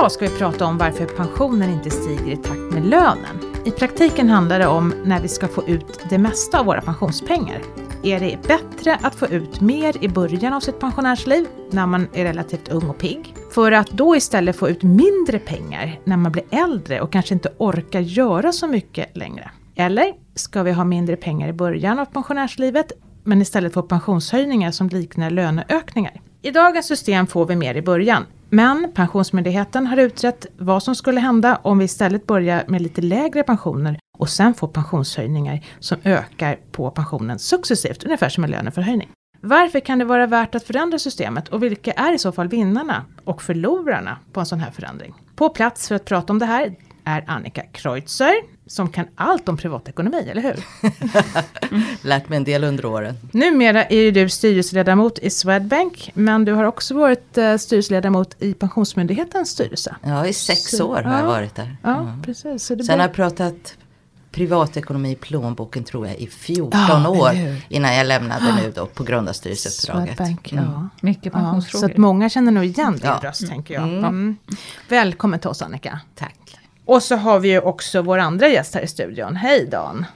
Idag ska vi prata om varför pensionen inte stiger i takt med lönen. I praktiken handlar det om när vi ska få ut det mesta av våra pensionspengar. Är det bättre att få ut mer i början av sitt pensionärsliv, när man är relativt ung och pigg, för att då istället få ut mindre pengar när man blir äldre och kanske inte orkar göra så mycket längre? Eller ska vi ha mindre pengar i början av pensionärslivet, men istället få pensionshöjningar som liknar löneökningar? I dagens system får vi mer i början, men Pensionsmyndigheten har utrett vad som skulle hända om vi istället börjar med lite lägre pensioner och sen får pensionshöjningar som ökar på pensionen successivt, ungefär som en löneförhöjning. Varför kan det vara värt att förändra systemet och vilka är i så fall vinnarna och förlorarna på en sån här förändring? På plats för att prata om det här är Annika Kreutzer, som kan allt om privatekonomi, eller hur? Lärt mig en del under åren. Numera är ju du styrelseledamot i Swedbank, men du har också varit uh, styrelseledamot i Pensionsmyndighetens styrelse. Ja, i sex Så, år har ja, jag varit där. Ja, mm. precis. Så Sen har jag pratat privatekonomi i plånboken tror jag i 14 ja, år innan jag lämnade ja. nu då på grund av styrelseuppdraget. Swedbank, mm. ja. Mycket pensionsfrågor. så att många känner nog igen din ja. röst tänker jag. Mm. Mm. Välkommen till oss Annika. Tack. Och så har vi ju också vår andra gäst här i studion. Hej Dan!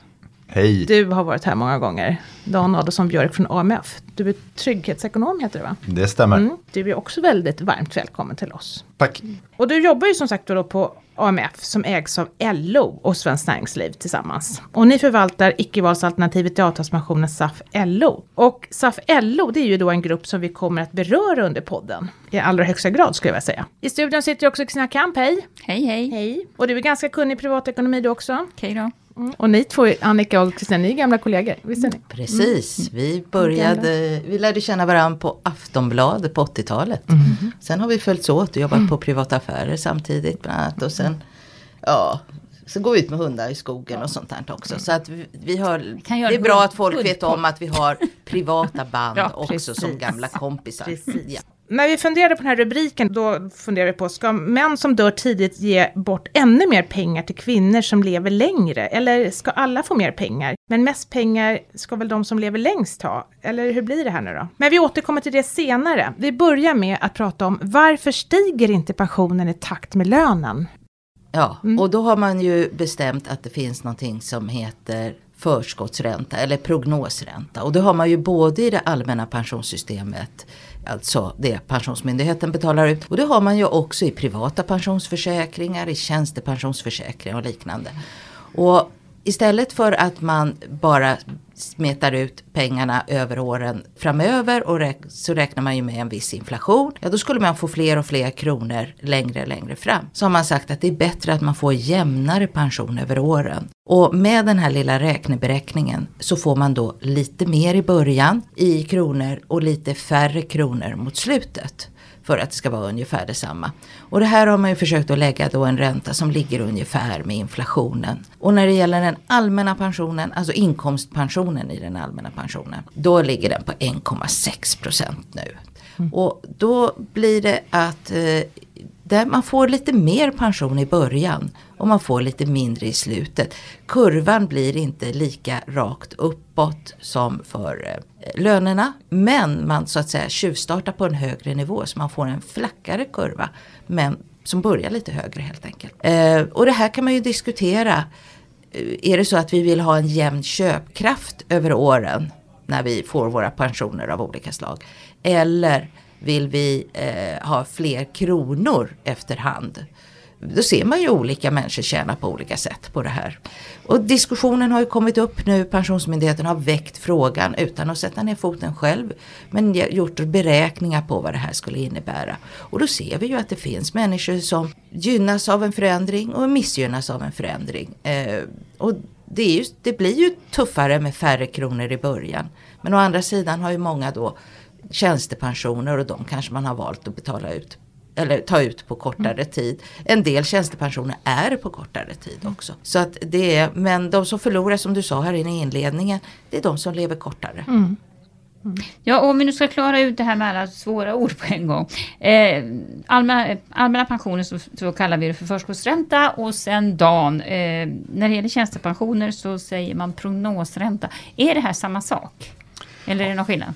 Hej! Du har varit här många gånger. Dan Adolfsson Björk från AMF. Du är trygghetsekonom heter det va? Det stämmer. Mm. Du är också väldigt varmt välkommen till oss. Tack! Och du jobbar ju som sagt då på AMF som ägs av LO och Svenskt Näringsliv tillsammans. Och ni förvaltar icke-valsalternativet i avtalspensionen SAF LO. Och SAF LO det är ju då en grupp som vi kommer att beröra under podden. I allra högsta grad skulle jag vilja säga. I studion sitter också Kristina Kamp, hej! Hej hej! Hej! Och du är ganska kunnig i privatekonomi du också. Okej okay då. Mm. Och ni två, Annika och Kristina, ni är gamla kollegor, visst är ni? Precis, mm. vi började, vi lärde känna varandra på Aftonbladet på 80-talet. Mm. Sen har vi följts åt och jobbat på privata affärer samtidigt bland annat. Och sen, ja, så går vi ut med hundar i skogen och sånt där också. Så att vi, vi har, det är bra att folk vet om att vi har privata band ja, också som gamla kompisar. Ja. När vi funderade på den här rubriken, då funderade vi på, ska män som dör tidigt ge bort ännu mer pengar till kvinnor som lever längre? Eller ska alla få mer pengar? Men mest pengar ska väl de som lever längst ha? Eller hur blir det här nu då? Men vi återkommer till det senare. Vi börjar med att prata om varför stiger inte pensionen i takt med lönen? Ja, mm. och då har man ju bestämt att det finns någonting som heter förskottsränta eller prognosränta. Och det har man ju både i det allmänna pensionssystemet alltså det Pensionsmyndigheten betalar ut. Och det har man ju också i privata pensionsförsäkringar, i tjänstepensionsförsäkringar och liknande. Och istället för att man bara smetar ut pengarna över åren framöver och räk så räknar man ju med en viss inflation. Ja, då skulle man få fler och fler kronor längre och längre fram. Så har man sagt att det är bättre att man får jämnare pension över åren. Och med den här lilla räkneberäkningen så får man då lite mer i början i kronor och lite färre kronor mot slutet för att det ska vara ungefär detsamma. Och det här har man ju försökt att lägga då en ränta som ligger ungefär med inflationen. Och när det gäller den allmänna pensionen, alltså inkomstpensionen i den allmänna pensionen, då ligger den på 1,6 procent nu. Mm. Och då blir det att eh, där man får lite mer pension i början och man får lite mindre i slutet. Kurvan blir inte lika rakt uppåt som för eh, lönerna. Men man så att säga tjuvstartar på en högre nivå så man får en flackare kurva. Men som börjar lite högre helt enkelt. Eh, och det här kan man ju diskutera. Eh, är det så att vi vill ha en jämn köpkraft över åren när vi får våra pensioner av olika slag? Eller vill vi eh, ha fler kronor efterhand? Då ser man ju olika människor tjäna på olika sätt på det här. Och diskussionen har ju kommit upp nu, Pensionsmyndigheten har väckt frågan utan att sätta ner foten själv. Men gjort beräkningar på vad det här skulle innebära. Och då ser vi ju att det finns människor som gynnas av en förändring och missgynnas av en förändring. Eh, och det, ju, det blir ju tuffare med färre kronor i början. Men å andra sidan har ju många då tjänstepensioner och de kanske man har valt att betala ut eller ta ut på kortare mm. tid. En del tjänstepensioner är på kortare tid mm. också. Så att det är, men de som förlorar som du sa här i inledningen, det är de som lever kortare. Mm. Mm. Ja, om vi nu ska klara ut det här med alla svåra ord på en gång. Eh, allmänna, allmänna pensioner så, så, kallar vi det för förskottsränta och sen DAN. Eh, när det gäller tjänstepensioner så säger man prognosränta. Är det här samma sak? Eller är det någon skillnad?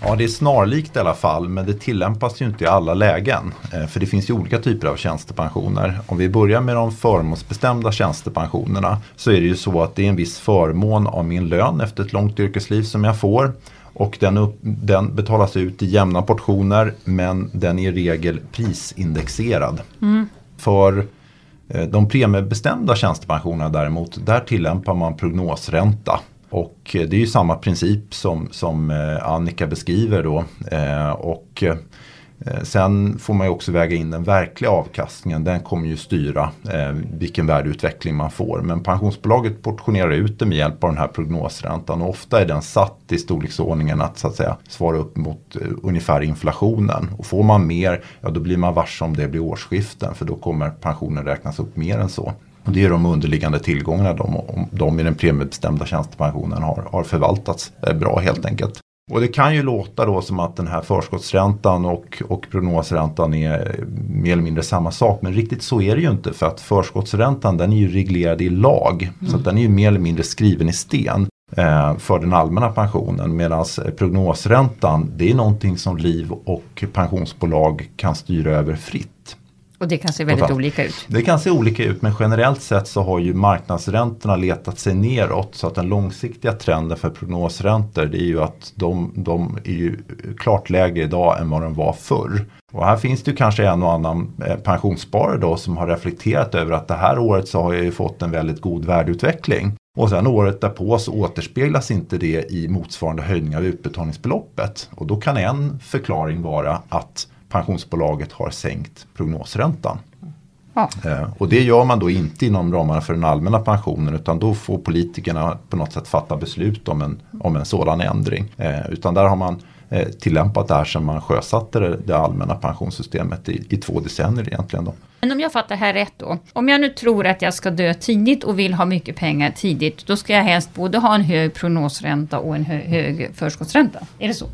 Ja, det är snarlikt i alla fall men det tillämpas ju inte i alla lägen. Eh, för det finns ju olika typer av tjänstepensioner. Om vi börjar med de förmånsbestämda tjänstepensionerna så är det ju så att det är en viss förmån av min lön efter ett långt yrkesliv som jag får. Och den, upp, den betalas ut i jämna portioner men den är i regel prisindexerad. Mm. För eh, de premiebestämda tjänstepensionerna däremot, där tillämpar man prognosränta. Och eh, det är ju samma princip som, som eh, Annika beskriver då. Eh, och sen får man ju också väga in den verkliga avkastningen. Den kommer ju styra vilken värdeutveckling man får. Men pensionsbolaget portionerar ut det med hjälp av den här prognosräntan. Och ofta är den satt i storleksordningen att, så att säga, svara upp mot ungefär inflationen. Och får man mer, ja då blir man varse om det blir årsskiften. För då kommer pensionen räknas upp mer än så. Och det är de underliggande tillgångarna de, de i den premiebestämda tjänstepensionen har, har förvaltats eh, bra helt enkelt. Och det kan ju låta då som att den här förskottsräntan och, och prognosräntan är mer eller mindre samma sak. Men riktigt så är det ju inte för att förskottsräntan den är ju reglerad i lag. Mm. Så den är ju mer eller mindre skriven i sten eh, för den allmänna pensionen. Medan prognosräntan det är någonting som liv och pensionsbolag kan styra över fritt. Och det kan se väldigt olika ut. Det kan se olika ut men generellt sett så har ju marknadsräntorna letat sig neråt. Så att den långsiktiga trenden för prognosräntor det är ju att de, de är ju klart lägre idag än vad de var förr. Och här finns det ju kanske en och annan eh, pensionssparare då som har reflekterat över att det här året så har jag ju fått en väldigt god värdeutveckling. Och sen året därpå så återspeglas inte det i motsvarande höjning av utbetalningsbeloppet. Och då kan en förklaring vara att pensionsbolaget har sänkt prognosräntan. Ja. Eh, och det gör man då inte inom ramarna för den allmänna pensionen utan då får politikerna på något sätt fatta beslut om en, om en sådan ändring. Eh, utan där har man eh, tillämpat det här sedan man sjösatte det, det allmänna pensionssystemet i, i två decennier egentligen. Då. Men om jag fattar här rätt då. Om jag nu tror att jag ska dö tidigt och vill ha mycket pengar tidigt. Då ska jag helst både ha en hög prognosränta och en hö hög förskottsränta. Är det så?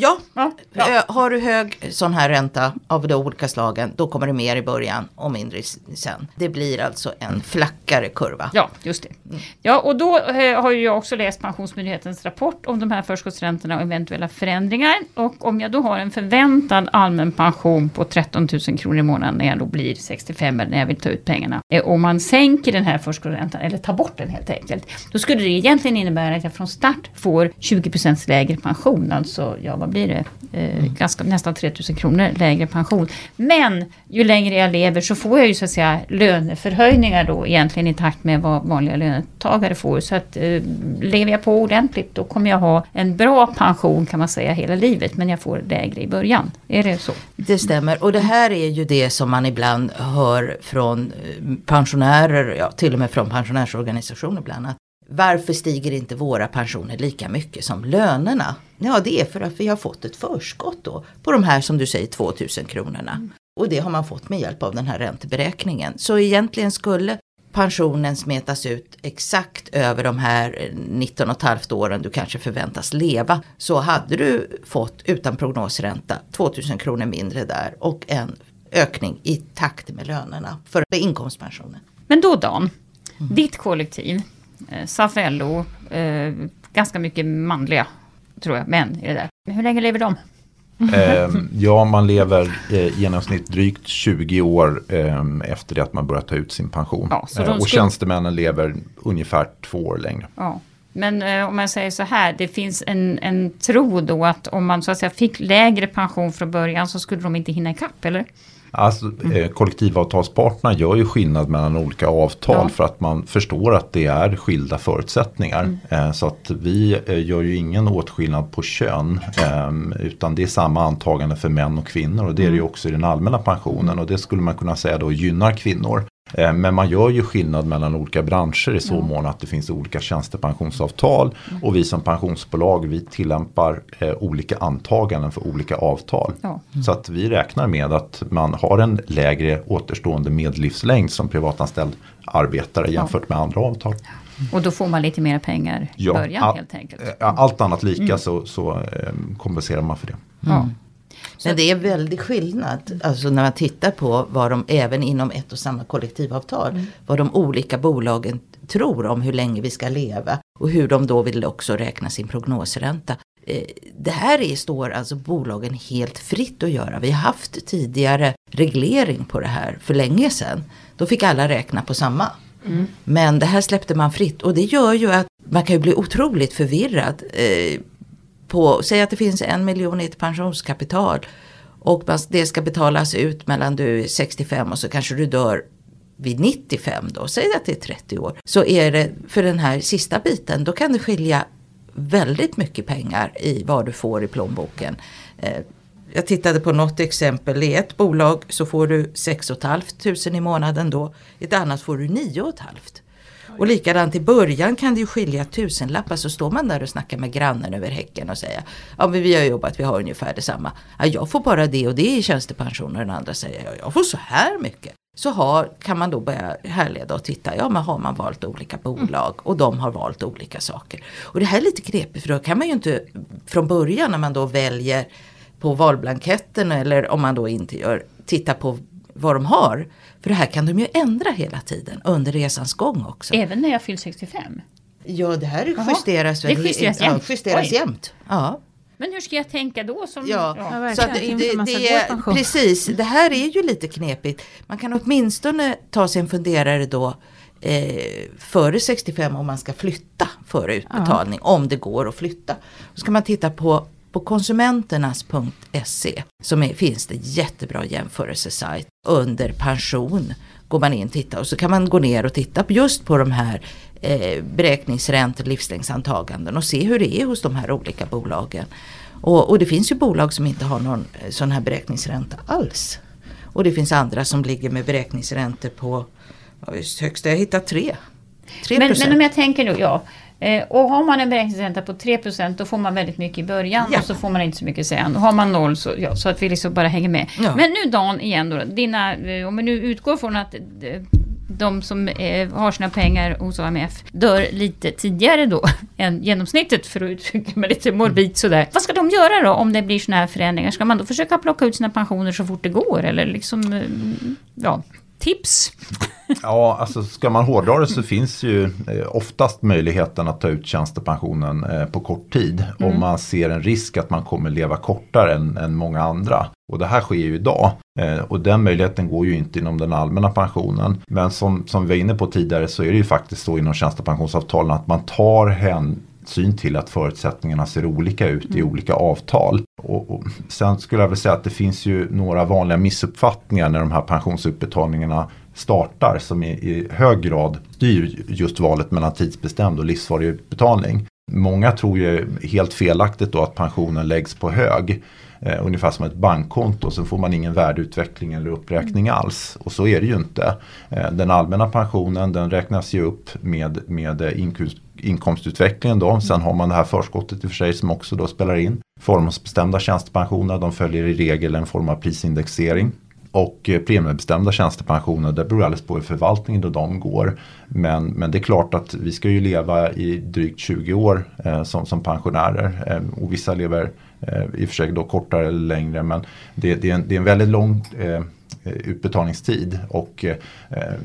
Ja, ja, ja. har du hög sån här ränta av de olika slagen då kommer det mer i början och mindre sen. Det blir alltså en flackare kurva. Ja, just det. Mm. Ja, och då eh, har jag också läst Pensionsmyndighetens rapport om de här förskottsräntorna och eventuella förändringar. Och om jag då har en förväntad allmän pension på 13 000 kronor i månaden när jag då blir 65 eller när jag vill ta ut pengarna. Eh, och man sänker den här förskottsräntan eller tar bort den helt enkelt. Då skulle det egentligen innebära att jag från start får 20% lägre pension. Alltså jag vad blir det? Eh, mm. ganska, nästan 3000 kronor lägre pension. Men ju längre jag lever så får jag ju så att säga löneförhöjningar då egentligen i takt med vad vanliga löntagare får. Så att eh, lever jag på ordentligt då kommer jag ha en bra pension kan man säga hela livet. Men jag får lägre i början. Är det så? Det stämmer och det här är ju det som man ibland hör från eh, pensionärer, ja, till och med från pensionärsorganisationer ibland. Att varför stiger inte våra pensioner lika mycket som lönerna? Ja, det är för att vi har fått ett förskott då på de här som du säger 2000 kronorna. Mm. Och det har man fått med hjälp av den här ränteberäkningen. Så egentligen skulle pensionen smetas ut exakt över de här 19 och ett halvt åren du kanske förväntas leva. Så hade du fått utan prognosränta 2000 kronor mindre där och en ökning i takt med lönerna för inkomstpensionen. Men då Dan, mm. ditt kollektiv, eh, SAF-LO, eh, ganska mycket manliga tror jag, män är det där. Hur länge lever de? Eh, ja, man lever i eh, genomsnitt drygt 20 år eh, efter det att man börjat ta ut sin pension. Ja, eh, och skulle... tjänstemännen lever ungefär två år längre. Ja. Men om man säger så här, det finns en, en tro då att om man så att säga fick lägre pension från början så skulle de inte hinna ikapp, eller? Alltså, mm. kollektivavtalsparterna gör ju skillnad mellan olika avtal ja. för att man förstår att det är skilda förutsättningar. Mm. Eh, så att vi eh, gör ju ingen åtskillnad på kön ehm, utan det är samma antagande för män och kvinnor och det är det ju mm. också i den allmänna pensionen och det skulle man kunna säga då gynnar kvinnor. Eh, men man gör ju skillnad mellan olika branscher i så mm. mån att det finns olika tjänstepensionsavtal. Mm. Och vi som pensionsbolag vi tillämpar eh, olika antaganden för olika avtal. Ja. Mm. Så att vi räknar med att man har en lägre återstående medellivslängd som privatanställd arbetare jämfört ja. med andra avtal. Och då får man lite mer pengar i ja, början all, helt enkelt. Eh, allt annat lika mm. så, så eh, kompenserar man för det. Ja. Men det är väldigt skillnad, alltså när man tittar på vad de, även inom ett och samma kollektivavtal, mm. vad de olika bolagen tror om hur länge vi ska leva och hur de då vill också räkna sin prognosränta. Eh, det här är, står alltså bolagen helt fritt att göra. Vi har haft tidigare reglering på det här för länge sedan. Då fick alla räkna på samma. Mm. Men det här släppte man fritt och det gör ju att man kan ju bli otroligt förvirrad. På, säg att det finns en miljon i ett pensionskapital och det ska betalas ut mellan du är 65 och så kanske du dör vid 95 då, säg att det är 30 år. Så är det för den här sista biten, då kan det skilja väldigt mycket pengar i vad du får i plånboken. Eh, jag tittade på något exempel. I ett bolag så får du 6 500 i månaden då. I ett annat får du 9 500. Och likadant i början kan det ju skilja tusenlappar så står man där och snackar med grannen över häcken och säger Ja men vi har jobbat, vi har ungefär detsamma. Ja, jag får bara det och det i tjänstepension och den andra säger ja, jag får så här mycket. Så har, kan man då börja härleda och titta, ja men har man valt olika bolag och de har valt olika saker. Och det här är lite knepigt för då kan man ju inte från början när man då väljer på valblanketten eller om man då inte gör, titta på vad de har. För det här kan de ju ändra hela tiden under resans gång också. Även när jag fyller 65? Ja det här justeras, väl, det justeras jämt. Ja, justeras jämt. Ja. Men hur ska jag tänka då? Som, ja, ja. Så det, det, det är, precis, det här är ju lite knepigt. Man kan åtminstone ta sig en funderare då eh, före 65 om man ska flytta före utbetalning. Ja. Om det går att flytta. Då ska man titta på på konsumenternas.se som är, finns det jättebra jämförelsesajt under pension. Går man in och tittar och så kan man gå ner och titta just på de här eh, beräkningsräntor, livslängdsantaganden och se hur det är hos de här olika bolagen. Och, och, det finns ju bolag som inte har någon eh, sån här beräkningsränta alls. Och det finns andra som ligger med beräkningsräntor på högsta, jag hittat tre. 3%. Men, men om jag tänker då, ja. Eh, och har man en beräkningsränta på 3% då får man väldigt mycket i början ja. och så får man inte så mycket sen. Och har man noll så, ja, så att vi liksom bara hänger med. Ja. Men nu Dan igen då, dina, eh, om vi nu utgår från att de som eh, har sina pengar hos AMF dör lite tidigare då än genomsnittet för att uttrycka mig lite morbid sådär. Vad ska de göra då om det blir sådana här förändringar? Ska man då försöka plocka ut sina pensioner så fort det går eller liksom, eh, ja, tips? Ja, alltså ska man hårdra det så finns ju eh, oftast möjligheten att ta ut tjänstepensionen eh, på kort tid. Mm. Om man ser en risk att man kommer leva kortare än, än många andra. Och det här sker ju idag. Eh, och den möjligheten går ju inte inom den allmänna pensionen. Men som, som vi var inne på tidigare så är det ju faktiskt så inom tjänstepensionsavtalen att man tar hänsyn till att förutsättningarna ser olika ut mm. i olika avtal. Och, och, sen skulle jag vilja säga att det finns ju några vanliga missuppfattningar när de här pensionsutbetalningarna startar som i, i hög grad styr just valet mellan tidsbestämd och livsvarig utbetalning. Många tror ju helt felaktigt då att pensionen läggs på hög. Eh, ungefär som ett bankkonto så får man ingen värdeutveckling eller uppräkning mm. alls. Och så är det ju inte. Eh, den allmänna pensionen den räknas ju upp med, med inkomst, inkomstutvecklingen då. Sen har man det här förskottet i och för sig som också då spelar in. Förmånsbestämda tjänstepensioner de följer i regel en form av prisindexering. Och eh, premiebestämda tjänstepensioner, det beror alldeles på hur förvaltningen då de går. Men, men det är klart att vi ska ju leva i drygt 20 år eh, som, som pensionärer. Eh, och vissa lever eh, i och för sig då kortare eller längre. Men det, det, är, en, det är en väldigt lång eh, utbetalningstid. Och eh,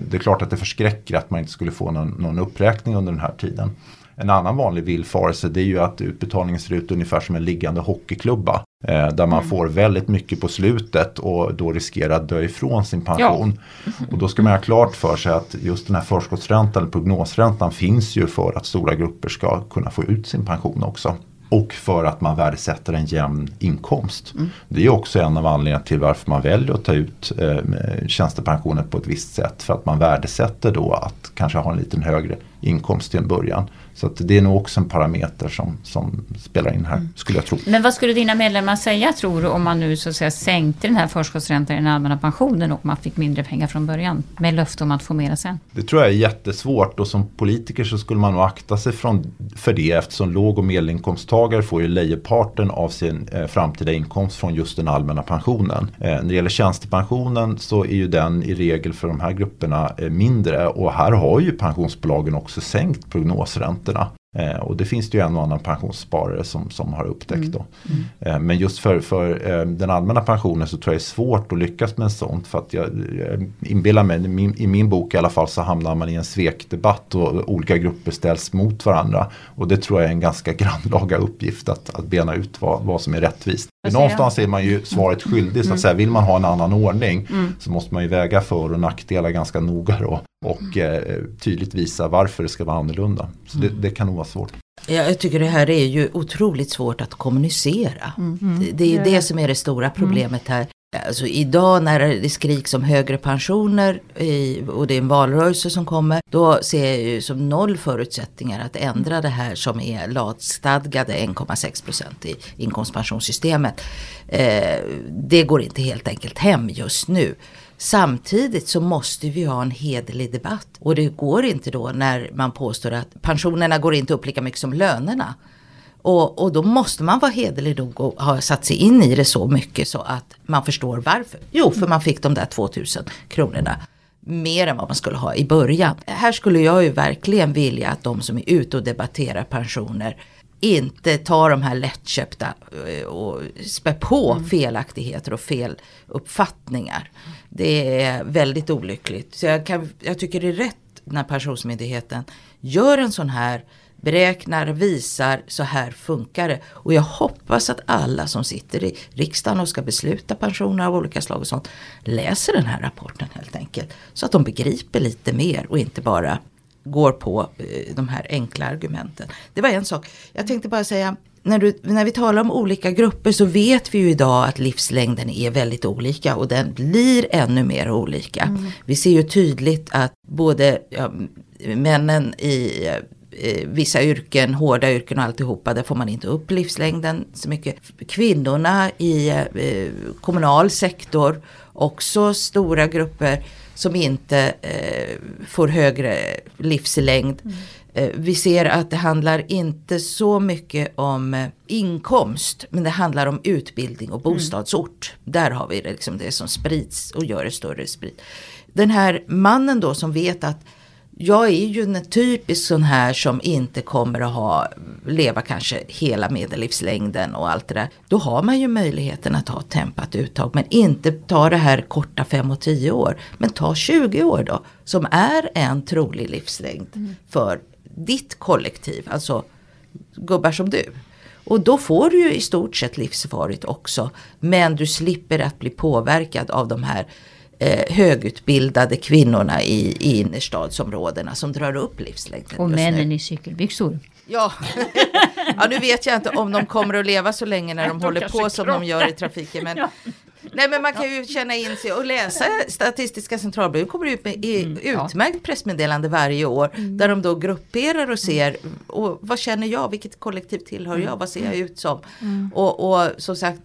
det är klart att det förskräcker att man inte skulle få någon, någon uppräkning under den här tiden. En annan vanlig villfarelse det är ju att utbetalningen ser ut ungefär som en liggande hockeyklubba. Eh, där man mm. får väldigt mycket på slutet och då riskerar att dö ifrån sin pension. Ja. Och då ska man ha klart för sig att just den här förskottsräntan, prognosräntan finns ju för att stora grupper ska kunna få ut sin pension också. Och för att man värdesätter en jämn inkomst. Mm. Det är också en av anledningarna till varför man väljer att ta ut eh, tjänstepensionen på ett visst sätt. För att man värdesätter då att kanske ha en lite högre inkomst till en början. Så det är nog också en parameter som, som spelar in här, mm. skulle jag tro. Men vad skulle dina medlemmar säga, tror du, om man nu så att säga sänkte den här förskottsräntan i den allmänna pensionen och man fick mindre pengar från början, med löfte om att få mera sen? Det tror jag är jättesvårt och som politiker så skulle man nog akta sig från, för det eftersom låg och medelinkomsttagare får ju lejeparten av sin eh, framtida inkomst från just den allmänna pensionen. Eh, när det gäller tjänstepensionen så är ju den i regel för de här grupperna eh, mindre och här har ju pensionsbolagen också sänkt prognosräntorna. Eh, och det finns det ju en och annan pensionssparare som, som har upptäckt då. Mm. Eh, men just för, för eh, den allmänna pensionen så tror jag det är svårt att lyckas med sånt. För att jag, jag inbillar mig, i min, i min bok i alla fall så hamnar man i en svekdebatt och olika grupper ställs mot varandra. Och det tror jag är en ganska grannlaga uppgift att, att bena ut vad, vad som är rättvist. Någonstans är man ju svaret skyldig så att mm. säga. Vill man ha en annan ordning mm. så måste man ju väga för och nackdelar ganska noga då. Och eh, tydligt visa varför det ska vara annorlunda. Så det, det kan nog vara svårt. Ja, jag tycker det här är ju otroligt svårt att kommunicera. Mm. Det, det, är det som är det stora problemet här. Alltså idag när det skriks om högre pensioner i, och det är en valrörelse som kommer. Då ser jag ju som noll förutsättningar att ändra det här som är lagstadgade 1,6 procent i inkomstpensionssystemet. Eh, det går inte helt enkelt hem just nu. Samtidigt så måste vi ha en hederlig debatt. Och det går inte då när man påstår att pensionerna går inte upp lika mycket som lönerna. Och, och då måste man vara hederlig nog och ha satt sig in i det så mycket så att man förstår varför. Jo, för man fick de där 2000 kronorna mer än vad man skulle ha i början. Här skulle jag ju verkligen vilja att de som är ute och debatterar pensioner inte tar de här lättköpta eh, och spär på mm. felaktigheter och feluppfattningar. Det är väldigt olyckligt. Så jag, kan, jag tycker det är rätt när Pensionsmyndigheten gör en sån här beräknar, visar, så här funkar det. Och jag hoppas att alla som sitter i riksdagen och ska besluta pensioner av olika slag och sånt läser den här rapporten helt enkelt. Så att de begriper lite mer och inte bara går på eh, de här enkla argumenten. Det var en sak. Jag tänkte bara säga, när, du, när vi talar om olika grupper så vet vi ju idag att livslängden är väldigt olika och den blir ännu mer olika. Mm. Vi ser ju tydligt att både ja, männen i vissa yrken, hårda yrken och alltihopa, där får man inte upp livslängden så mycket. Kvinnorna i eh, kommunal sektor, också stora grupper som inte eh, får högre livslängd. Mm. Eh, vi ser att det handlar inte så mycket om eh, inkomst men det handlar om utbildning och mm. bostadsort. Mm. Där har vi det, liksom det som sprids och gör det större sprid. Den här mannen då som vet att jag är ju en typisk sån här som inte kommer att ha, leva kanske hela medellivslängden och allt det där. Då har man ju möjligheten att ha ett tempat uttag men inte ta det här korta 5 och 10 år. Men ta 20 år då som är en trolig livslängd mm. för ditt kollektiv, alltså gubbar som du. Och då får du ju i stort sett livsfarligt också. Men du slipper att bli påverkad av de här eh, högutbildade kvinnorna i, i innerstadsområdena som drar upp livslängden. Och männen i cykelbyxor. Ja. ja, nu vet jag inte om de kommer att leva så länge när de håller på som de gör i trafiken. Men, ja. Nej men man kan ju känna in sig och läsa Statistiska centralbyrån kommer ut med mm, utmärkt ja. pressmeddelande varje år. Mm. Där de då grupperar och ser och vad känner jag, vilket kollektiv tillhör jag, vad ser jag ut som? Mm. Och, och som sagt,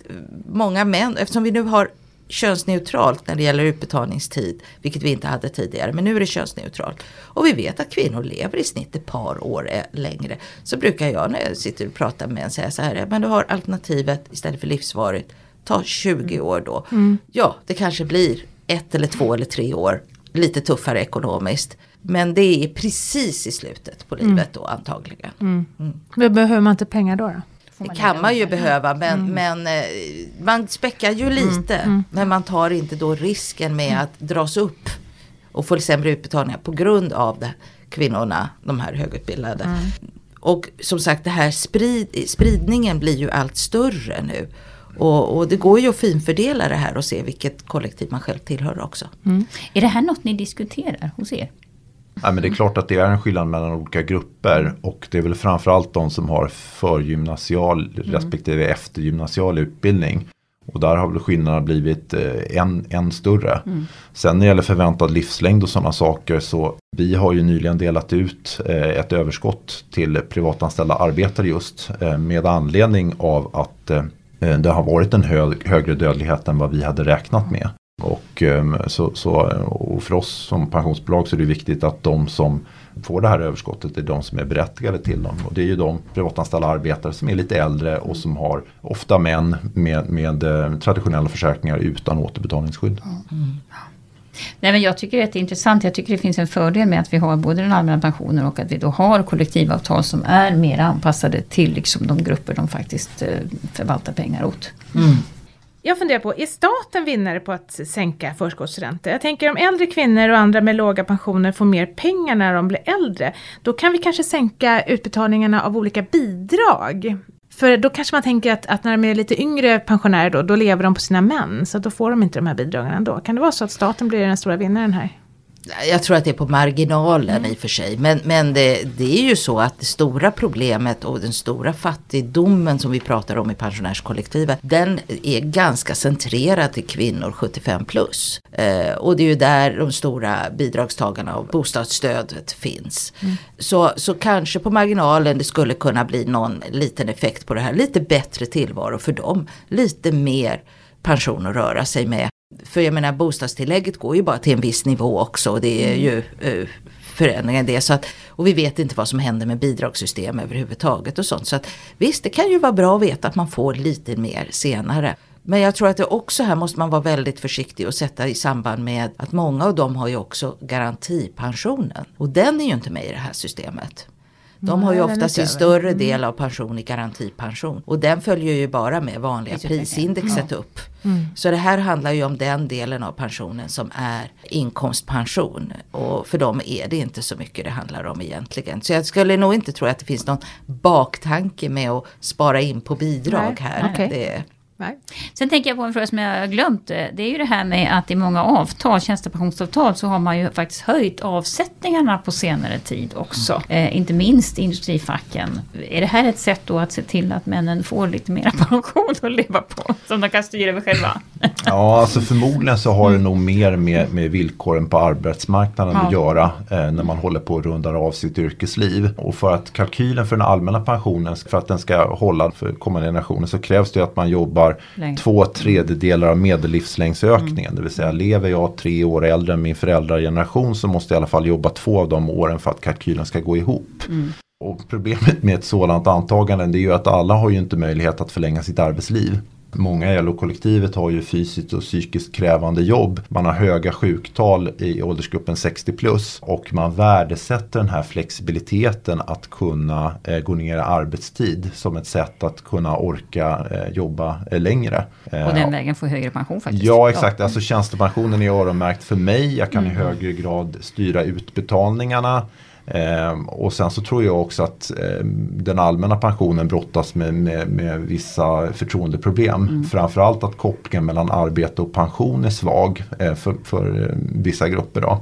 många män, eftersom vi nu har könsneutralt när det gäller utbetalningstid, vilket vi inte hade tidigare, men nu är det könsneutralt. Och vi vet att kvinnor lever i snitt ett par år längre. Så brukar jag när jag sitter och pratar med en säga så här, men du har alternativet istället för livsvarigt, ta 20 år då. Mm. Ja, det kanske blir ett eller två eller tre år, lite tuffare ekonomiskt. Men det är precis i slutet på livet mm. då antagligen. Mm. Mm. Behöver man inte pengar då? då? Det kan man ju behöva men, mm. men eh, man späckar ju lite. Mm. Mm. Men man tar inte då risken med mm. att dras upp och få sämre utbetalningar på grund av det, kvinnorna, de här högutbildade. Mm. Och som sagt det här sprid, spridningen blir ju allt större nu. Och, och, det går ju att finfördela det här och se vilket kollektiv man själv tillhör också. Mm. Är det här något ni diskuterar hos er? Ja, men det är klart att det är en skillnad mellan olika grupper och det är väl framförallt de som har förgymnasial mm. respektive eftergymnasial utbildning. Och där har väl skillnaderna blivit eh, än, än större. Mm. Sen när det gäller förväntad livslängd och sådana saker så vi har ju nyligen delat ut eh, ett överskott till privatanställda arbetare just eh, med anledning av att det har varit en hög, högre dödlighet än vad vi hade räknat med. Och, ehm, så, så, och för oss som pensionsbolag så är det viktigt att de som får det här överskottet är de som är berättigade till dem. Och det är ju de privatanställda arbetare som är lite äldre och som har ofta män med, med eh, traditionella försäkringar utan återbetalningsskydd. Mm. Nej, men jag tycker det är intressant. Jag tycker det finns en fördel med att vi har både den allmänna pensionen och att vi då har kollektivavtal som är mer anpassade till liksom de grupper de faktiskt eh, förvaltar pengar åt. Mm. Jag funderar på, är staten vinnare på att sänka förskottsräntor? Jag tänker om äldre kvinnor och andra med låga pensioner får mer pengar när de blir äldre, då kan vi kanske sänka utbetalningarna av olika bidrag. För då kanske man tänker att, att när de är lite yngre pensionärer då, då lever de på sina män, så då får de inte de här bidragen ändå. Kan det vara så att staten blir den stora vinnaren här? Jag tror att det är på marginalen mm. i och för sig. Men, men det, det, är ju så att det stora problemet och den stora fattigdomen som vi pratar om i pensionärskollektivet. Den är ganska centrerad till kvinnor 75 plus. Eh, och det är ju där de stora bidragstagarna av bostadsstödet finns. Mm. Så, så kanske på marginalen det skulle kunna bli någon liten effekt på det här. Lite bättre tillvaro för dem. Lite mer pension att röra sig med. För jag menar bostadstillägget går ju bara till en viss nivå också och det är mm. ju uh, förändringar i det. Så att, och vi vet inte vad som händer med bidragssystem överhuvudtaget och sånt. Så att visst, det kan ju vara bra att veta att man får lite mer senare. Men jag tror att det också här måste man vara väldigt försiktig och sätta i samband med att många av dem har ju också garantipensionen. Och den är ju inte med i det här systemet. De har ju oftast sin större mm. del av pension i garantipension. Och den följer ju bara med vanliga prisindexet upp. Mm. Så det här handlar ju om den delen av pensionen som är inkomstpension. Och för dem är det inte så mycket det handlar om egentligen. Så jag skulle nog inte tro att det finns någon baktanke med att spara in på bidrag här. Okay. Det, Nej. Sen tänker jag på en fråga som jag har glömt. Det är ju det här med att i många avtal, tjänstepensionsavtal, så har man ju faktiskt höjt avsättningarna på senare tid också. Mm. Eh, inte minst industrifacken. Är det här ett sätt då att se till att männen får lite mer pension att leva på? Som de kan styra över själva? ja, alltså förmodligen så har det nog mer med, med villkoren på arbetsmarknaden ja. att göra eh, när man håller på att runda av sitt yrkesliv. Och för att kalkylen för den allmänna pensionen, för att den ska hålla för kommande generationer så krävs det att man jobbar har två tredjedelar av medellivslängdsökningen. Mm. Det vill säga lever jag tre år äldre än min föräldrageneration så måste jag i alla fall jobba två av de åren för att kalkylen ska gå ihop. Mm. Och problemet med ett sådant antagande är ju att alla har ju inte möjlighet att förlänga sitt arbetsliv. Många i LO-kollektivet har ju fysiskt och psykiskt krävande jobb. Man har höga sjuktal i åldersgruppen 60 plus och man värdesätter den här flexibiliteten att kunna eh, gå ner i arbetstid som ett sätt att kunna orka eh, jobba eh, längre. Och den eh, vägen få högre pension faktiskt. Ja exakt, alltså tjänstepensionen är öronmärkt för mig. Jag kan mm. i högre grad styra utbetalningarna. Eh, och sen så tror jag också att eh, den allmänna pensionen brottas med, med, med vissa förtroendeproblem. Mm. Framförallt att kopplingen mellan arbete och pension är svag eh, för, för eh, vissa grupper. Då.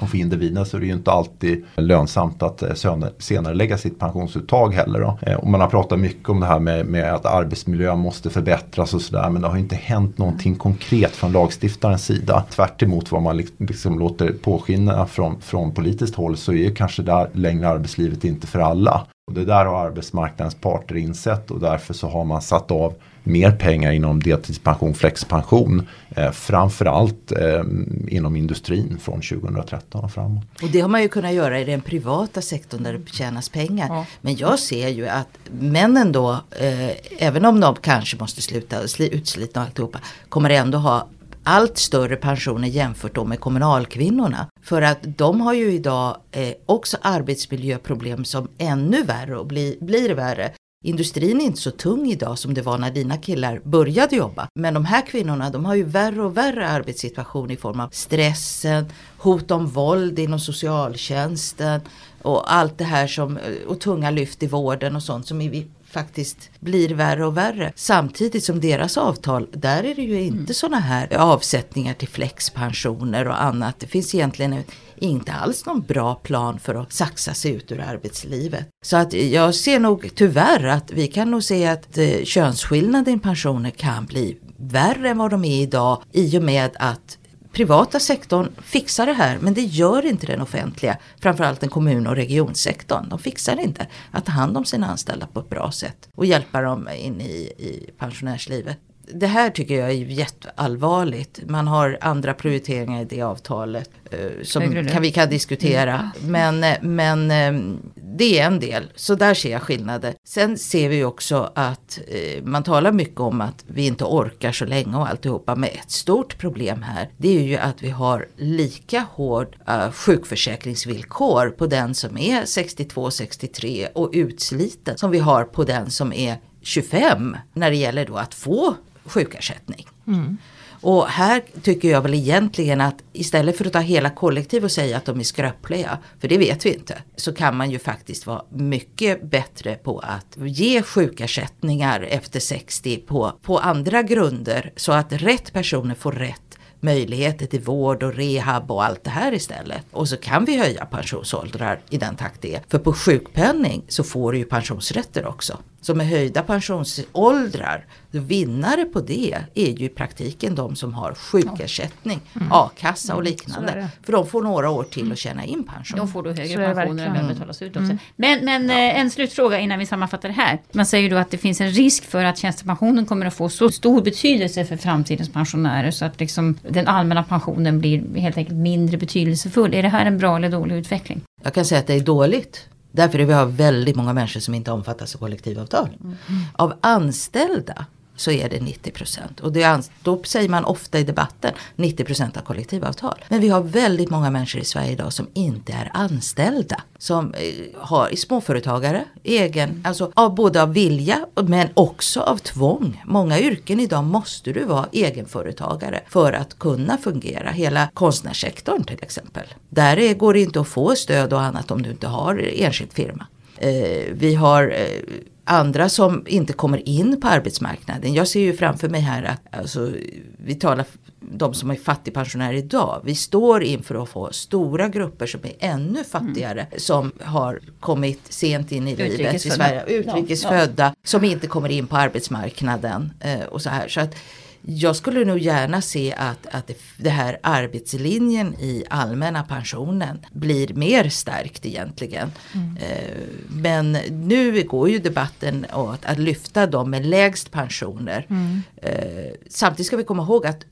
Och för individen så är det ju inte alltid lönsamt att eh, senare lägga sitt pensionsuttag heller. Då. Eh, och man har pratat mycket om det här med, med att arbetsmiljön måste förbättras och sådär. Men det har inte hänt någonting konkret från lagstiftarens sida. Tvärt vad man liksom låter påskina från, från politiskt håll så är kanske det längre arbetslivet inte för alla. Och det där har arbetsmarknadens parter insett och därför så har man satt av mer pengar inom deltidspension, flexpension. Eh, framförallt eh, inom industrin från 2013 och framåt. Och det har man ju kunnat göra i den privata sektorn där det tjänas pengar. Ja. Men jag ser ju att männen då, eh, även om de kanske måste sluta utslitna och alltihopa, kommer ändå ha allt större pensioner jämfört då med kommunalkvinnorna. För att de har ju idag eh, också arbetsmiljöproblem som ännu värre och bli, blir värre. Industrin är inte så tung idag som det var när dina killar började jobba. Men de här kvinnorna de har ju värre och värre arbetssituation i form av stressen, hot om våld inom socialtjänsten och allt det här som, eh, och tunga lyft i vården och sånt som vi faktiskt blir värre och värre. Samtidigt som deras avtal, där är det ju inte mm. sådana här avsättningar till flexpensioner och annat. Det finns egentligen inte alls någon bra plan för att saxa sig ut ur arbetslivet. Så att jag ser nog tyvärr att vi kan nog se att eh, könsskillnaden i pensioner kan bli värre än vad de är idag i och med att privata sektorn fixar det här men det gör inte den offentliga. Framförallt den kommun och regionsektorn. De fixar inte att ta hand om sina anställda på ett bra sätt och hjälpa dem in i, i pensionärslivet. Det här tycker jag är jätteallvarligt. Man har andra prioriteringar i det avtalet eh, som kan, vi kan diskutera. Mm. Men, eh, men eh, det är en del, så där ser jag skillnader. Sen ser vi också att man talar mycket om att vi inte orkar så länge och alltihopa. Men ett stort problem här det är ju att vi har lika hård sjukförsäkringsvillkor på den som är 62-63 och utsliten som vi har på den som är 25 när det gäller då att få sjukersättning. Mm. Och här tycker jag väl egentligen att istället för att ta hela kollektiv och säga att de är skröpliga, för det vet vi inte, så kan man ju faktiskt vara mycket bättre på att ge sjukersättningar efter 60 på, på andra grunder så att rätt personer får rätt möjligheter till vård och rehab och allt det här istället. Och så kan vi höja pensionsåldrar i den takt det är. För på sjukpenning så får du ju pensionsrätter också. Så med höjda pensionsåldrar, vinnare på det är ju i praktiken de som har sjukersättning, mm. a-kassa och mm. liknande. För de får några år till att tjäna in pension. De får då högre pensioner än de betalas ut också. Mm. Men, men ja. Eh, en slutfråga innan vi sammanfattar det här. Man säger då att det finns en risk för att tjänstepensionen kommer att få så stor betydelse för framtidens pensionärer så att liksom den allmänna pensionen blir helt enkelt mindre betydelsefull. Är det här en bra eller dålig utveckling? Jag kan säga att det är dåligt. Därför är vi har väldigt många människor som inte omfattas av kollektivavtal. Mm. Av anställda så är det 90 procent. Och det, då säger man ofta i debatten 90 procent av kollektivavtal. Men vi har väldigt många människor i Sverige idag som inte är anställda. Som eh, har småföretagare, egen, alltså av, både av vilja men också av tvång. Många yrken idag måste du vara egenföretagare för att kunna fungera. Hela konstnärssektorn till exempel. Där går det inte att få stöd och annat om du inte har enskild firma. Eh, vi har eh, andra som inte kommer in på arbetsmarknaden. Jag ser ju framför mig här att alltså, vi talar de som är fattigpensionärer idag. Vi står inför att få stora grupper som är ännu fattigare mm. som har kommit sent in i livet i Sverige. Utrikesfödda ja, ja. som inte kommer in på arbetsmarknaden eh, och så här. Så att, jag skulle nog gärna se att, att det, det här arbetslinjen i allmänna pensionen blir mer stärkt egentligen. Mm. Eh, men nu går ju debatten åt att lyfta dem med lägst pensioner. Mm. Eh, samtidigt ska vi komma ihåg att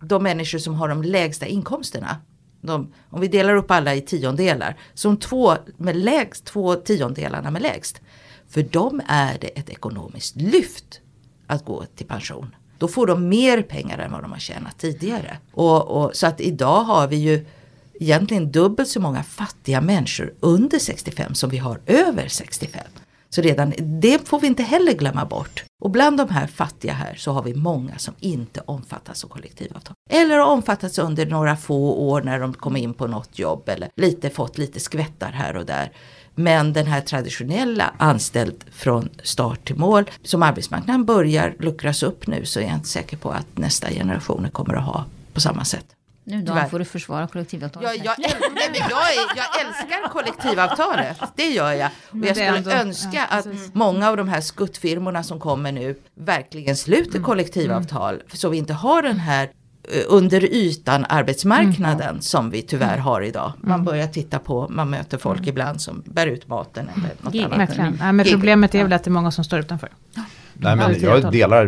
de människor som har de lägsta inkomsterna de, om vi delar upp alla i tiondelar, så de två, med lägst, två tiondelarna med lägst, för dem är det ett ekonomiskt lyft att gå till pension. Då får de mer pengar än vad de har tjänat tidigare. Och, och, så att idag har vi ju egentligen dubbelt så många fattiga människor under 65 som vi har över 65. Så redan det får vi inte heller glömma bort. Och bland de här fattiga här så har vi många som inte omfattas av kollektivavtal. Eller har omfattats under några få år när de kom in på något jobb eller lite fått lite skvättar här och där. Men den här traditionella anställd från start till mål som arbetsmarknaden börjar luckras upp nu så är jag inte säker på att nästa generation kommer att ha på samma sätt. Nu då Tyvärr. får du försvara kollektivavtalet. Jag, jag, äl jag, är, jag älskar kollektivavtalet, det gör jag. Och jag skulle ändå, önska ja, att många av de här skuttfirmorna som kommer nu verkligen sluter mm. kollektivavtal. Mm. Så vi inte har den här under ytan arbetsmarknaden mm. som vi tyvärr mm. har idag. Man mm. börjar titta på, man möter folk mm. ibland som bär ut maten eller något Gig, annat. Ja, men problemet är väl att det är många som står utanför. Nej, men jag delar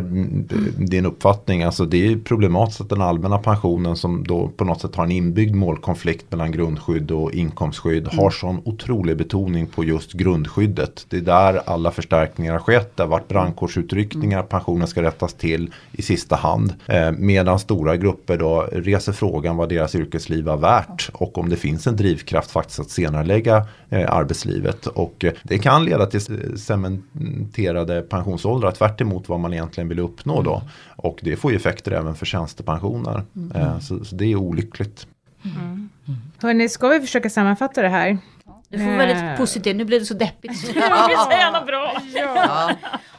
din uppfattning. Alltså det är problematiskt att den allmänna pensionen som då på något sätt har en inbyggd målkonflikt mellan grundskydd och inkomstskydd mm. har sån otrolig betoning på just grundskyddet. Det är där alla förstärkningar har skett. Det har varit brandkårsutryckningar, mm. pensionen ska rättas till i sista hand. Eh, medan stora grupper då reser frågan vad deras yrkesliv var värt och om det finns en drivkraft faktiskt att senare lägga eh, arbetslivet. Och eh, det kan leda till cementerade pensionsåldrar tvärt vad man egentligen vill uppnå då. Mm. Och det får ju effekter även för tjänstepensioner. Mm. Eh, så, så, det är olyckligt. Mm. Mm. Hörni, ska vi försöka sammanfatta det här? Du får lite eh. positiv, nu blev det så deppigt. Så jag vill säga något bra. Ja.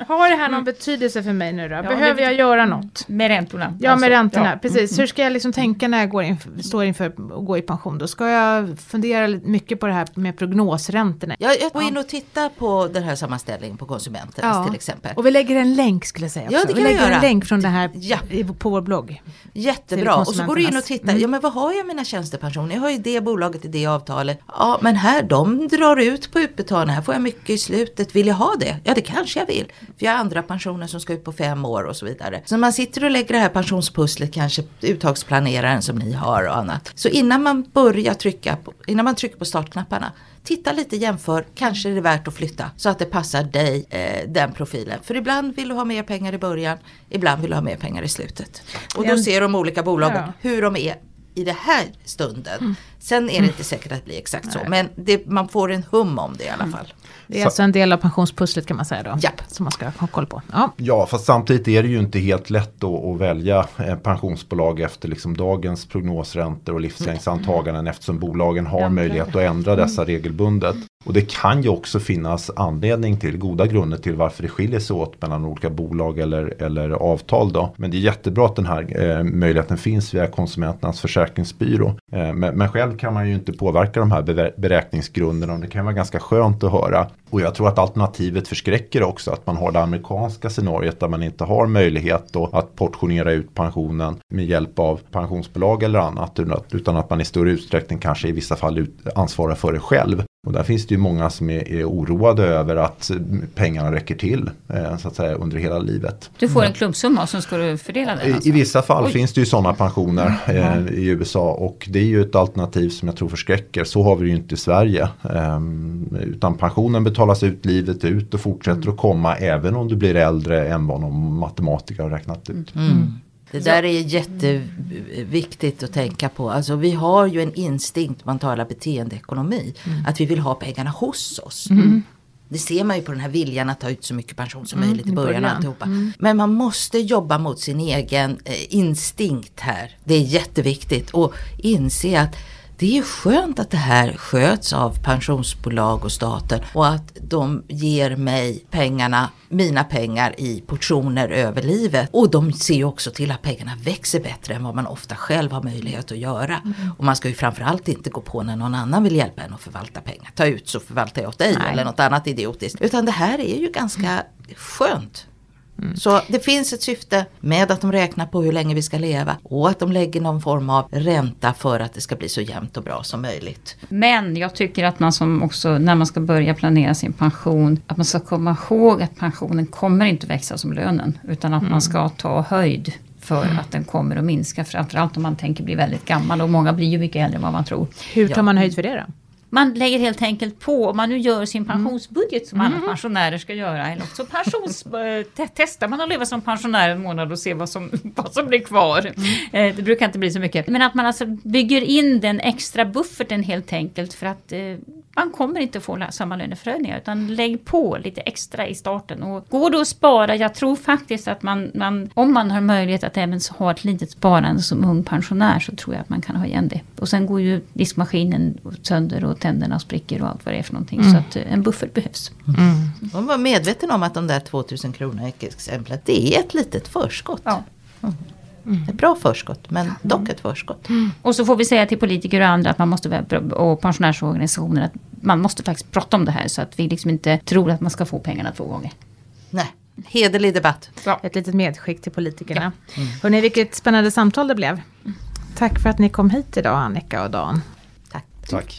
Har det här någon betydelse för mig nu då? Behöver jag göra något? Med räntorna? Ja, alltså. med räntorna, ja. precis. Mm. Hur ska jag liksom tänka när jag går in, står inför att gå i pension? Då ska jag fundera mycket på det här med prognosräntorna. Ja, jag går in och tittar på den här sammanställningen på Konsumenternas ja. till exempel. Och vi lägger en länk skulle jag säga. Också. Ja, det kan vi lägger göra. en länk från det här ja. på vår blogg. Jättebra. Och så går du in och tittar. Mm. Ja, men vad har jag mina tjänstepensioner? Jag har ju det bolaget i det avtalet. Ja, men här, de de drar ut på utbetalningen. Här får jag mycket i slutet. Vill jag ha det? Ja det kanske jag vill. För jag har andra pensioner som ska ut på fem år och så vidare. Så man sitter och lägger det här pensionspusslet, kanske uttagsplaneraren som ni har och annat. Så innan man börjar trycka, på, innan man trycker på startknapparna titta lite, jämför, kanske är det värt att flytta så att det passar dig, eh, den profilen. För ibland vill du ha mer pengar i början, ibland vill du ha mer pengar i slutet. Och då ser de olika bolagen hur de är i den här stunden. Sen är det inte säkert att det blir exakt så, men det, man får en hum om det i alla fall. Det är Så- alltså en del av pensionspusslet kan man säga då. Japp. Som man ska ha koll på. Ja. Ja, fast samtidigt är det ju inte helt lätt att, att välja eh, pensionsbolag efter liksom dagens prognosräntor och livslängdsantaganden eftersom bolagen har möjlighet att ändra dessa regelbundet. Och det kan ju också finnas anledning till goda grunder till varför det skiljer sig åt mellan olika bolag eller, eller avtal. Då. Men det är jättebra att den här eh, möjligheten finns via Konsumenternas försäkringsbyrå. Eh, men, men själv kan man ju inte påverka de här beräkningsgrunderna och det kan vara ganska skönt att höra. Och jag tror att alternativet förskräcker också att man har det amerikanska scenariot där man inte har möjlighet då att portionera ut pensionen med hjälp av pensionsbolag eller annat utan att, utan att man i större utsträckning kanske i vissa fall ut, ansvarar för det själv. Och där finns det ju många som är, är oroade över att eh, pengarna räcker till eh, så att säga under hela livet. Du får en klumpsumma och så ska du fördela den. I, Alltså. I vissa fall Oj. finns det ju sådana pensioner eh, i USA och det är ju ett alternativ som jag tror förskräcker. Så har vi det ju inte i Sverige. Ehm, utan pensionen betalas ut livet ut och fortsätter att komma även om du blir äldre än vad någon matematiker har räknat ut. Det där är jätteviktigt att tänka på. Alltså vi har ju en instinkt, man talar beteendeekonomi, att vi vill ha pengarna hos oss. Det ser man ju på den här viljan att ta ut så mycket pension som möjligt i början och alltihopa. Men man måste jobba mot sin egen eh, instinkt här. Det är jätteviktigt och inse att det är skönt att det här sköts av pensionsbolag och staten och att de ger mig pengarna, mina pengar i portioner över livet. Och de ser ju också till att pengarna växer bättre än vad man ofta själv har möjlighet att göra. Och man ska ju framförallt inte gå på när någon annan vill hjälpa en att förvalta pengar. Ta ut så förvaltar jag åt dig Nej. eller något annat idiotiskt. Utan det här är ju ganska skönt. Så det finns ett syfte med att de räknar på hur länge vi ska leva och att de lägger någon form av ränta för att det ska bli så jämnt och bra som möjligt. Men jag tycker att man som också, när man ska börja planera sin pension, att man ska komma ihåg att pensionen kommer inte växa som lönen. Utan att man ska ta höjd för att den kommer att minska. Framförallt om man tänker bli väldigt gammal och många blir ju mycket äldre än vad man tror. Hur tar Ja. man höjd för det då? Man lägger helt enkelt på, om man nu gör sin Mm. pensionsbudget som alla pensionärer ska göra, eller också pensions, eh, te- testar man att leva som pensionär en månad och se vad som, vad som blir kvar. Mm. Eh, det brukar inte bli så mycket. Men att man alltså bygger in den extra bufferten helt enkelt för att eh, man kommer inte få samma löneförhöjningar utan lägg på lite extra i starten. Och går det att spara, jag tror faktiskt att man, man om man har möjlighet att även ha ett litet sparande som ung pensionär så tror jag att man kan ha igen det. Och sen går ju diskmaskinen sönder och tänderna spricker och allt vad det är för någonting. Så att eh, en buffert behövs. De var medveten om att de där 2000 kronor i exemplet, det är ett litet förskott. Ja. Ett bra förskott, men dock ett förskott. Och så får vi säga till politiker och andra att man måste, vara- och pensionärsorganisationer att man måste faktiskt prata om det här så att vi liksom inte tror att man ska få pengarna två gånger. Nej, hederlig debatt. Ett litet medskick till politikerna. Hörrni, vilket spännande samtal det blev. Tack för att ni kom hit idag Annika och Dan. Tack. Tack.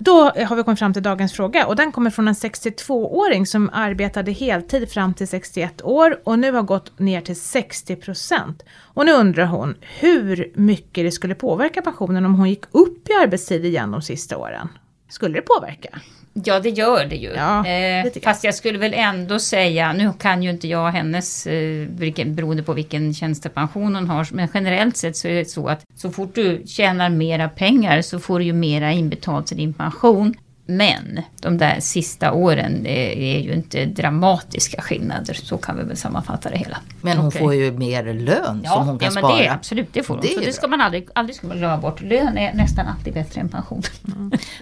Då eh, har vi kommit fram till dagens fråga och den kommer från en 62-åring som arbetade heltid fram till 61 år och nu har gått ner till 60 procent. Och nu undrar hon hur mycket det skulle påverka pensionen om hon gick upp i arbetstid igen de sista åren. Skulle det påverka? Ja, det gör det ju. Ja, eh, det jag. fast jag skulle väl ändå säga, nu kan ju inte jag hennes, eh, vilken, beroende på vilken tjänstepension hon har, men generellt sett så är det så att så fort du tjänar mera pengar så får du ju mera inbetalt till din pension. Men de där sista åren det är ju inte dramatiska skillnader, så kan vi väl sammanfatta det hela. Men hon Okej. får ju mer lön som hon kan ja, men spara. det är absolut, det får hon. Det så det ska man aldrig, aldrig ska man glömma bort. Lön är nästan alltid bättre än pension.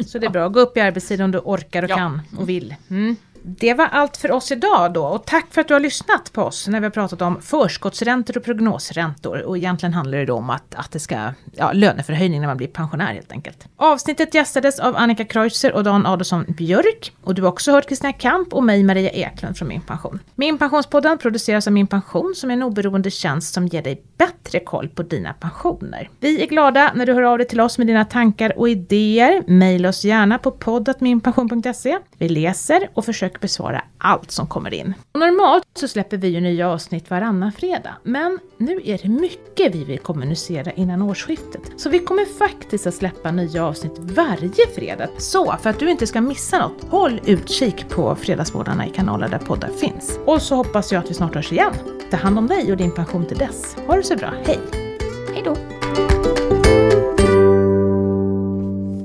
Så det är bra, gå upp i arbetstid om du orkar och Ja. kan och vill. Mm. Det var allt för oss idag då och tack för att du har lyssnat på oss när vi har pratat om förskottsräntor och prognosräntor. Och egentligen handlar det då om att, att det ska, ja, löneförhöjning när man blir pensionär helt enkelt. Avsnittet gästades av Annika Kreutzer och Dan Adolfsson Björk. Och du har också hört Kristina Kamp och mig Maria Eklund från Min Pension. Min Pensionspodden produceras av Min Pension som är en oberoende tjänst som ger dig bättre koll på dina pensioner. Vi är glada när du hör av dig till oss med dina tankar och idéer. Maila oss gärna på poddatminpension.se. Vi läser och försöker och besvara allt som kommer in. Och normalt så släpper vi ju nya avsnitt varannan fredag, men nu är det mycket vi vill kommunicera innan årsskiftet. Så vi kommer faktiskt att släppa nya avsnitt varje fredag. Så för att du inte ska missa något, håll utkik på Fredagsmorgnarna i kanaler där poddar finns. Och så hoppas jag att vi snart hörs igen. Ta hand om dig och din pension till dess. Ha det så bra, hej!